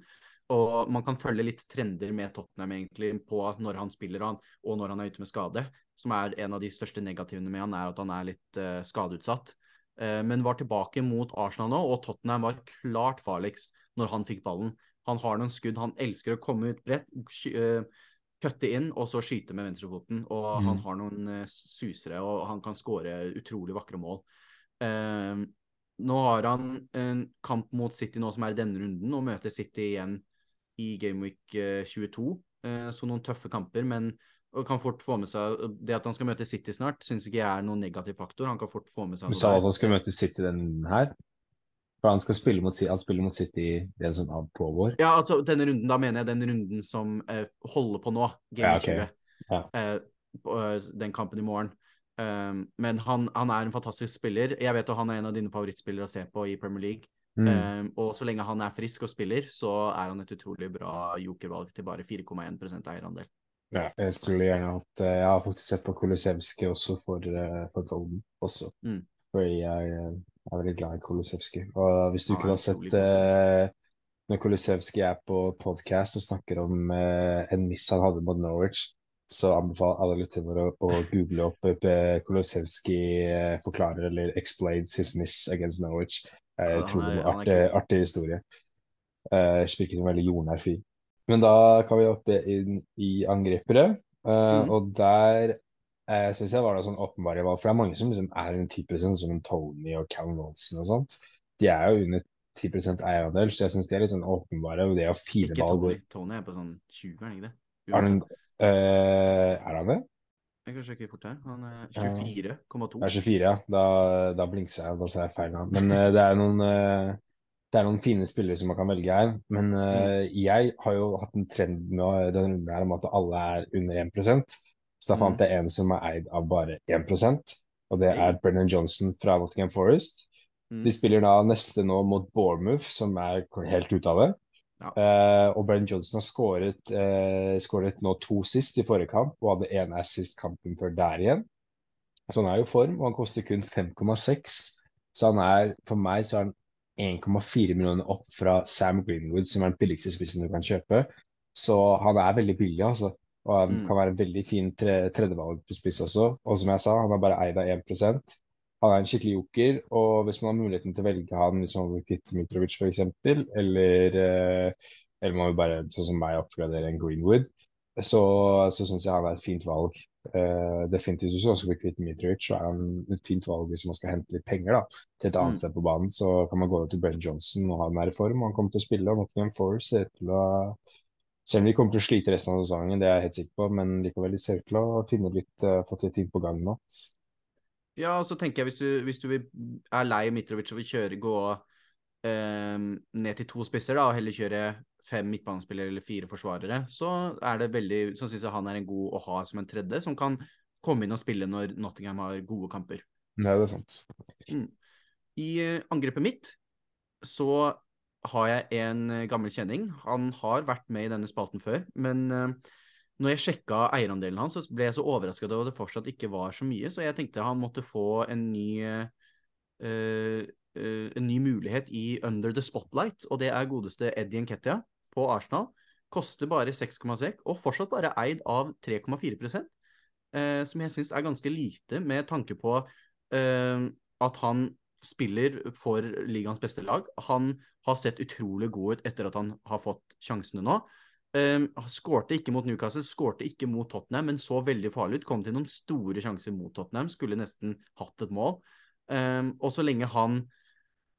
Og man kan følge litt trender med Tottenham egentlig på når han spiller han, og når han er ute med skade. Som er en av de største negativene med han, er at han er litt uh, skadeutsatt. Uh, men var tilbake mot Arsenal nå, og Tottenham var klart farligst når han fikk ballen. Han har noen skudd, han elsker å komme ut bredt. Uh, kutte inn og så skyte med venstrefoten. Og mm. han har noen susere, og han kan skåre utrolig vakre mål. Uh, nå har han en kamp mot City nå som er denne runden, og møter City igjen i Gameweek uh, 22. så noen tøffe kamper, men kan fort få med seg Det at han skal møte City snart, syns ikke jeg er noen negativ faktor. Han kan fort få med seg Du sa at han skal møte City denne her? For han skal spille mot, han spiller mot City den som pågår? Ja, altså denne runden, da mener jeg den runden som eh, holder på nå, Game ja, okay. 20. Ja. Eh, eh, den kampen i morgen. Um, men han, han, er en fantastisk spiller. Jeg vet at han er en av dine favorittspillere å se på i Premier League. Mm. Um, og så lenge han er frisk og spiller, så er han et utrolig bra jokervalg til bare 4,1 eierandel. Ja, jeg skulle gjerne hatt Jeg har faktisk sett på Kolosevskij også for, for Volden også. Mm. Fordi jeg jeg er veldig glad i Kolosevskij. Og hvis du ikke har sett uh, når Kolosevskij er på podcast og snakker om uh, en miss han hadde mot Norwich, så anbefaler alle lyttere å, å google opp et Kolosevskij uh, forklarer eller explains his miss against Norwich. Tror det var artig, artig historie. Eh, virker som veldig jordnær fyr. Men da kan vi hoppe inn i angripere, Eh, mm. og der jeg syns jeg var det sånn åpenbare valg. For det er mange som liksom er under 10 som en Tony og Callum Olsen og sånt. De er jo under 10% eierandel, så jeg syns de er litt sånn åpenbare. Og det å fire ikke valg Tony. Er på sånn 20, er han ikke det? Er øh, er han det? Jeg kan sjekke fort her. Han er 24,2. er 24, ja. Da, da blinkser jeg, da sa jeg feil navn. Men uh, det er noen uh, det er noen fine spillere som man kan velge her. Men uh, jeg har jo hatt en trend med denne runden her om at alle er under 1 så da fant mm. jeg en som er eid av bare 1% og det er Brennan Johnson fra Nottingham Forest. Mm. De spiller da neste nå mot Bournemouth, som er helt ute av det. Ja. Uh, og Brenn Johnson har skåret, uh, skåret, nå to sist i forrige kamp, og hadde én assist kampen før der igjen. Så han er jo i form, og han koster kun 5,6. Så han er, for meg så er han 1,4 millioner opp fra Sam Greenwood, som er den billigste spissen du kan kjøpe. Så han er veldig billig, altså. Og han mm. kan være en veldig fin tre, tredjevalg på spiss også. Og som jeg sa, han er bare eid av 1 Han er en skikkelig joker, og hvis man har muligheten til å velge han hvis man vil kvitte Mitrovic f.eks., eller, eh, eller man vil bare, sånn som meg, oppgradere en Greenwood, så, så syns jeg han er et fint valg. Uh, definitivt hvis man skal bli kvitt Mitrovic, så er han et fint valg hvis man skal hente litt penger da, til et annet mm. sted på banen. Så kan man gå over til Brent Johnson og ha den her i form. Han kommer til å spille, og Nottingham Forest ser til å selv om de kommer til å slite resten av sesongen, det er jeg helt sikker på, men likevel de ser ut til å finne litt, uh, fått litt ting på gang nå. Ja, og så tenker jeg hvis du, hvis du er lei Mitrovic og vil kjøre, gå eh, ned til to spisser da, og heller kjøre fem midtbanespillere eller fire forsvarere, så er det veldig, så syns jeg han er en god å ha som en tredje, som kan komme inn og spille når Nottingham har gode kamper. Nei, det er sant. Mm. I uh, angrepet mitt så har jeg en eh, gammel kjenning. Han har vært med i denne spalten før, men uh, når jeg sjekka eierandelen hans, så ble jeg så overrasket over at det fortsatt ikke var så mye, så jeg tenkte han måtte få en ny, uh, uh, en ny mulighet i Under the Spotlight, og det er godeste Eddie Nketia på Arsenal. Koster bare 6,6 og fortsatt bare eid av 3,4 uh, som jeg syns er ganske lite, med tanke på at han spiller for ligaens beste lag. Han har sett utrolig god ut etter at han har fått sjansene nå. Um, skårte ikke mot Newcastle, skårte ikke mot Tottenham, men så veldig farlig ut. Kom til noen store sjanser mot Tottenham, skulle nesten hatt et mål. Um, og så lenge han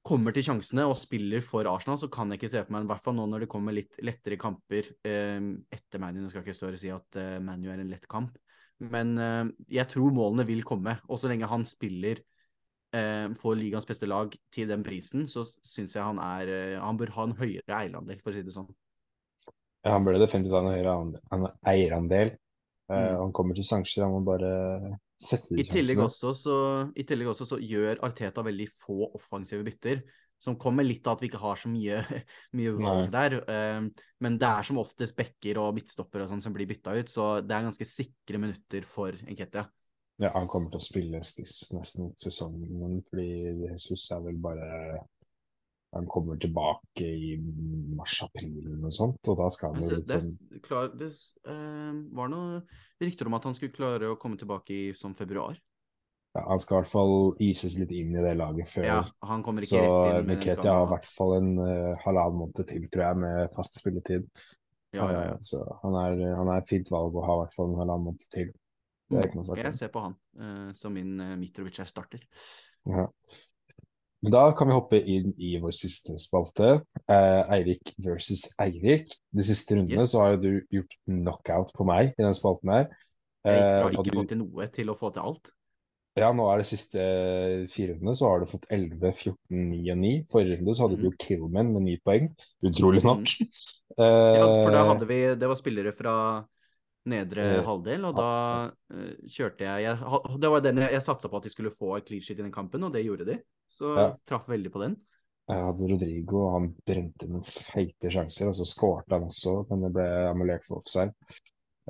kommer til sjansene og spiller for Arsenal, så kan jeg ikke se for meg, i hvert fall nå når det kommer litt lettere kamper eh, etter ManU. Nå skal jeg ikke stå og si at uh, ManU er en lett kamp, men uh, jeg tror målene vil komme. Og så lenge han spiller uh, for ligaens beste lag til den prisen, så syns jeg han er eh, Han bør ha en høyere eierandel, for å si det sånn. Ja, han burde definitivt ha en høyere ande- eierandel. Eh, Mm. Han kommer til sjanser, han må bare sette de I tillegg, også, så, I tillegg også så gjør Arteta veldig få offensive bytter, som kommer litt av at vi ikke har så mye, <laughs> mye valg der. Eh, men det er som oftest backer og midtstopper og sånn som blir bytta ut, så det er ganske sikre minutter for Enketia. Ja, han kommer til å spille spiss nesten ut sesongen, fordi Jesus er vel bare Han kommer tilbake i mars-april eller noe sånt, og da skal han jo liksom det, sånn klar, det eh, var noe rykter om at han skulle klare å komme tilbake i som februar. ja, Han skal i hvert fall ises litt inn i det laget før. Ja, han kommer Så ikke rett inn Så Miketia har i hvert fall en uh, halvannen måned til, tror jeg, med fast spilletid. Ja, ja, ja. Eh, Så han er, han er et fint valg å ha i hvert fall en halvannen måned til. Snakke Jeg ser på han uh, som min uh, Mitrovic er starter. Ja. Da kan vi hoppe inn i vår siste spalte. Eh, Eirik versus Eirik. De siste rundene Yes. så har du gjort knockout på meg i den spalten her. Eh, jeg har ikke du- få til noe til å få til alt. Ja, nå er det siste fire rundene, så har du fått 11, 14, 9 og 9. Forrige runde så hadde du jo Killman med 9 poeng. Utrolig nok. Mhm. Ja, for da Eh, hadde vi Det var spillere fra nedre uh, halvdel, og da uh, kjørte jeg, jeg Det var den jeg, jeg satsa på at de skulle få et clean sheet i den kampen, og det gjorde de. Så Ja. traff veldig på den. Jeg hadde Rodrigo, han brente noen feite sjanser, og så skårte han også, men det ble amulert for offside.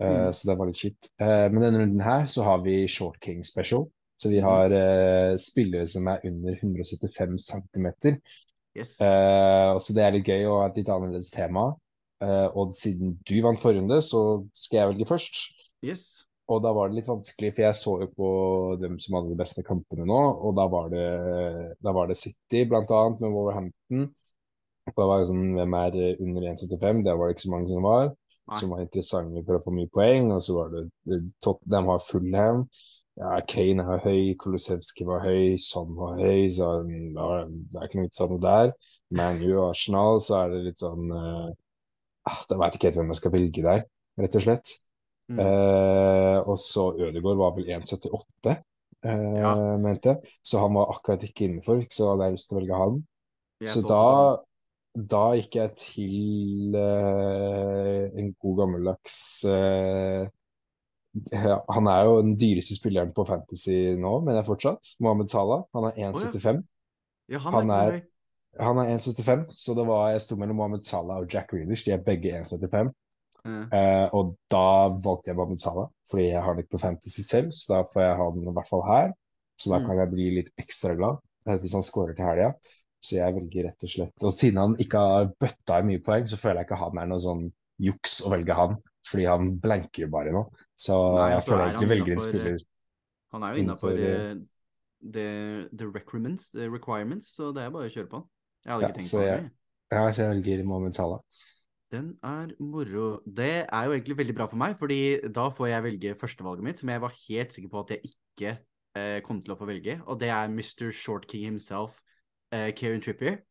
Uh, Mm. Så det var litt shit. Eh, men denne runden her så har vi Short King Special. Så vi Mhm. har spillere som er under 175 cm. Yes. Så det er litt gøy og et litt annerledes tema. Eh, og siden du vant forrige runde, så skal jeg velge først. yes. Og da var det litt vanskelig, for jeg så jo på dem som hadde de beste kampene nå, og da var det, da var det City blant annet med Wolverhampton. Og da var det sånn, hvem er under 1,75? Det var det ikke så mange som var. Nei. Som var interessante for å få mye poeng. Og så var det Tottenham har Fulham. Ja, Kane er høy, Kolosevskij var høy, Son var høy, så det er ikke noe vits i noe der. ManU og Arsenal, så er det litt sånn ah, Da veit ikke helt hvem jeg skal velge der, rett og slett. Mm. Eh, og så Ødegaard var vel 1,78, eh, Ja. mente jeg. Så han var akkurat ikke innenfor, så hadde jeg lyst til å velge han. Jeg Så så da, da gikk jeg til eh, en god gammeldags eh, Han er jo den dyreste spilleren på Fantasy nå, mener jeg fortsatt. Mohammed Salah. Han er 1,75. Oh, Ja, han, han er er-. Han er 1,75, så det var, jeg sto mellom Mohammed Salah og Jack Reelish. De er begge 1,75. Mm. Uh, og da valgte jeg Mohammed Salah, fordi jeg har ham ikke på Fantasy selv, så da får jeg ha den i hvert fall her. Så da Mm. kan jeg bli litt ekstra glad eh, hvis han scorer til helga. Så jeg velger rett og slett Og siden han ikke har bøtta i mye poeng, så føler jeg ikke han er noe sånn juks å velge han, fordi han blanker jo bare nå. Så Nei, jeg så føler er jeg ikke han velger en spiller Han er jo innafor the, the requirements, the requirements, så det er bare å kjøre på. Jeg hadde Ja, ikke tenkt på det. Ja, så jeg velger Mohammed Salah. Den er moro. Det er jo egentlig veldig bra for meg, fordi da får jeg velge førstevalget mitt, som jeg var helt sikker på at jeg ikke eh, kom til å få velge, og det er Mr. Short King himself, eh, Kieran Trippier.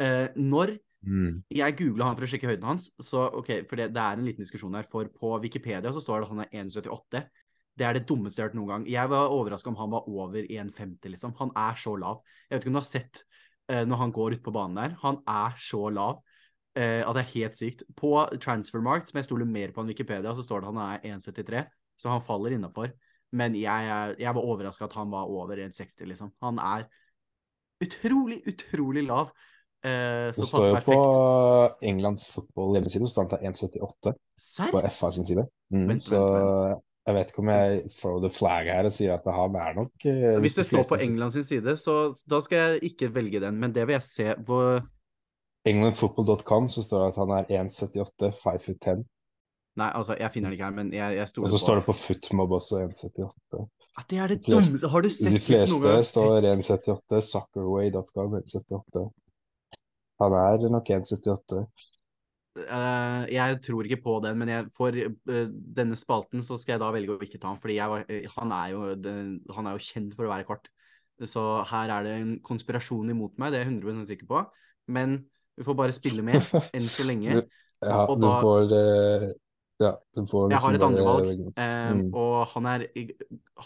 Eh, når Mm. jeg googla han for å sjekke høyden hans, så ok, for det, det er en liten diskusjon her, for på Wikipedia så står det at han er 1,78. Det er det dummeste jeg har hørt noen gang. Jeg var overraska om han var over 1,50, liksom. Han er så lav. Jeg vet ikke om du har sett når han går ut på banen der. Han er så lav eh, at det er helt sykt. På Transfermarkt, som jeg stoler mer på enn Wikipedia, så står det at han er 1,73, så han faller innafor. Men jeg, jeg var overraska at han var over 1,60, liksom. Han er utrolig, utrolig lav. Eh, så Det står jo på. Englands fotball hjemmeside, så han tar 1,78 Serr? på FA sin side. Mm, Vent, så vent, jeg vet ikke om jeg throw the flag her og sier at han er nok eh, Hvis det står på England sin side, så da skal jeg ikke velge den, men det vil jeg se hvor Englandfootball.com så står det at han er 1,78, 5 foot 10. Nei, altså, jeg finner den ikke her, men jeg, jeg Og så på står det på Footmob også 1,78. At det er det de fleste- dummeste Har du sett De fleste står 1,78, suckerway.com 1,78. Han er nok 1,78. Eh, jeg tror ikke på den, men jeg, for uh, denne spalten så skal jeg da velge å ikke ta den, fordi var, eh, han, er jo, den, han er jo kjent for å være kort. Så her er det en konspirasjon imot meg, det er jeg 100 sikker på. Men vi får bare spille med enn så lenge. <laughs> Ja, Og du da- får uh... Ja, du får Jeg har et liksom andre valg, eh, Mm. og han er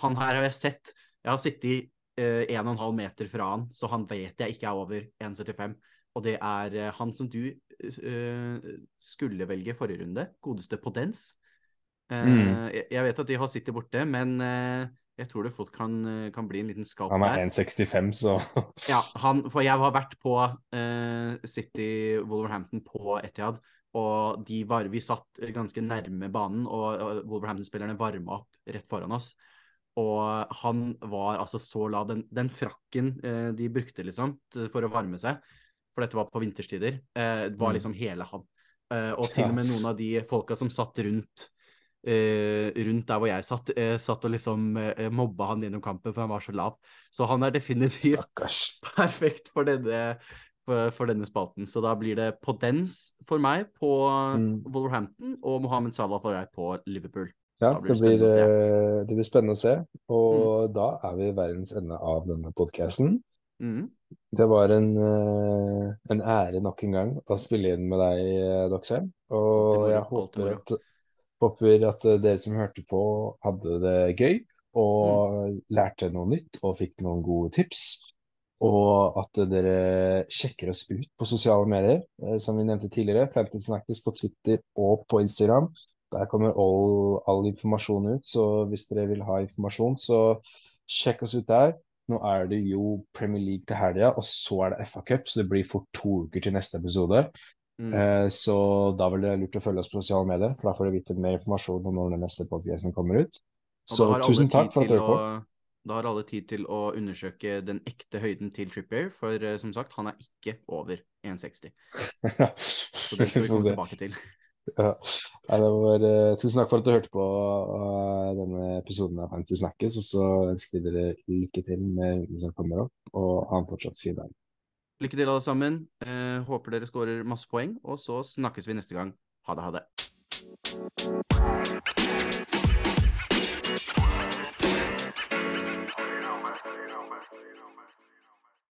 Han her har jeg sett Jeg har sittet uh, 1,5 meter fra han, så han vet jeg ikke er over 1,75. Og det er uh, han som du eh, skulle velge forrige runde, godeste Podens. Eh, Mm. jeg, vet at de har City borte, men eh, jeg tror det fort kan, eh, kan bli en liten skalp Han er 1,65, så <laughs> Ja, han, for jeg har vært på eh, City Wolverhampton på Etihad, og de var, vi satt ganske nærme banen, og, Wolverhampton-spillerne varma opp rett foran oss. Og han var altså så lav. Den, den frakken eh, de brukte liksom for å varme seg, for dette var på vinterstider, eh, var Mm. liksom hele han. Eh, og til og med noen av de folka som satt rundt eh, rundt der hvor jeg satt, eh, satt og liksom eh, mobba han gjennom kampen, for han var så lav. Så han er definitivt stakkars. <laughs> perfekt for denne, for, for denne spalten. Så da blir det Podens for meg på Mm. Wolverhampton og Mohammed Salah for deg på Liverpool. Ja, blir det det blir, eh, det blir spennende å se. Og Mm. da er vi i verdens ende av denne podkasten. Mhm. Det var en, eh, en ære nok en gang å spille inn med deg, eh, Doxheim. Og jeg håper at, håper at eh, dere som hørte på, hadde det gøy og Mm. lærte noe nytt og fikk noen gode tips. Og at dere sjekker oss ut på sosiale medier, som vi nevnte tidligere. Fantasy på Twitter og på Instagram. Der kommer all, all informasjon ut, så hvis dere vil ha informasjon, så sjekk oss ut der. Nå er det jo Premier League til helga, og så er det FA Cup, så det blir fort to uker til neste episode. Mm. Eh, så da vil det lurt å følge oss på sosiale medier, for da får du vite mer informasjon om når den neste podcasten kommer ut. Så tusen takk for at du hørte på. Da har alle tid til å undersøke den ekte høyden til Trippier, for eh, som sagt, han er ikke over 1,60. <laughs> Så det skal vi komme tilbake til. Ja. Var, uh, tusen takk for at du hørte på uh, denne episoden av Fancy Snakkes, og så ønsker vi dere lykke til med runden som kommer opp, og ha en fortsatt fin dag. Lykke til, alle sammen. Uh, håper dere skårer masse poeng, og så snakkes vi neste gang. Ha det, ha det.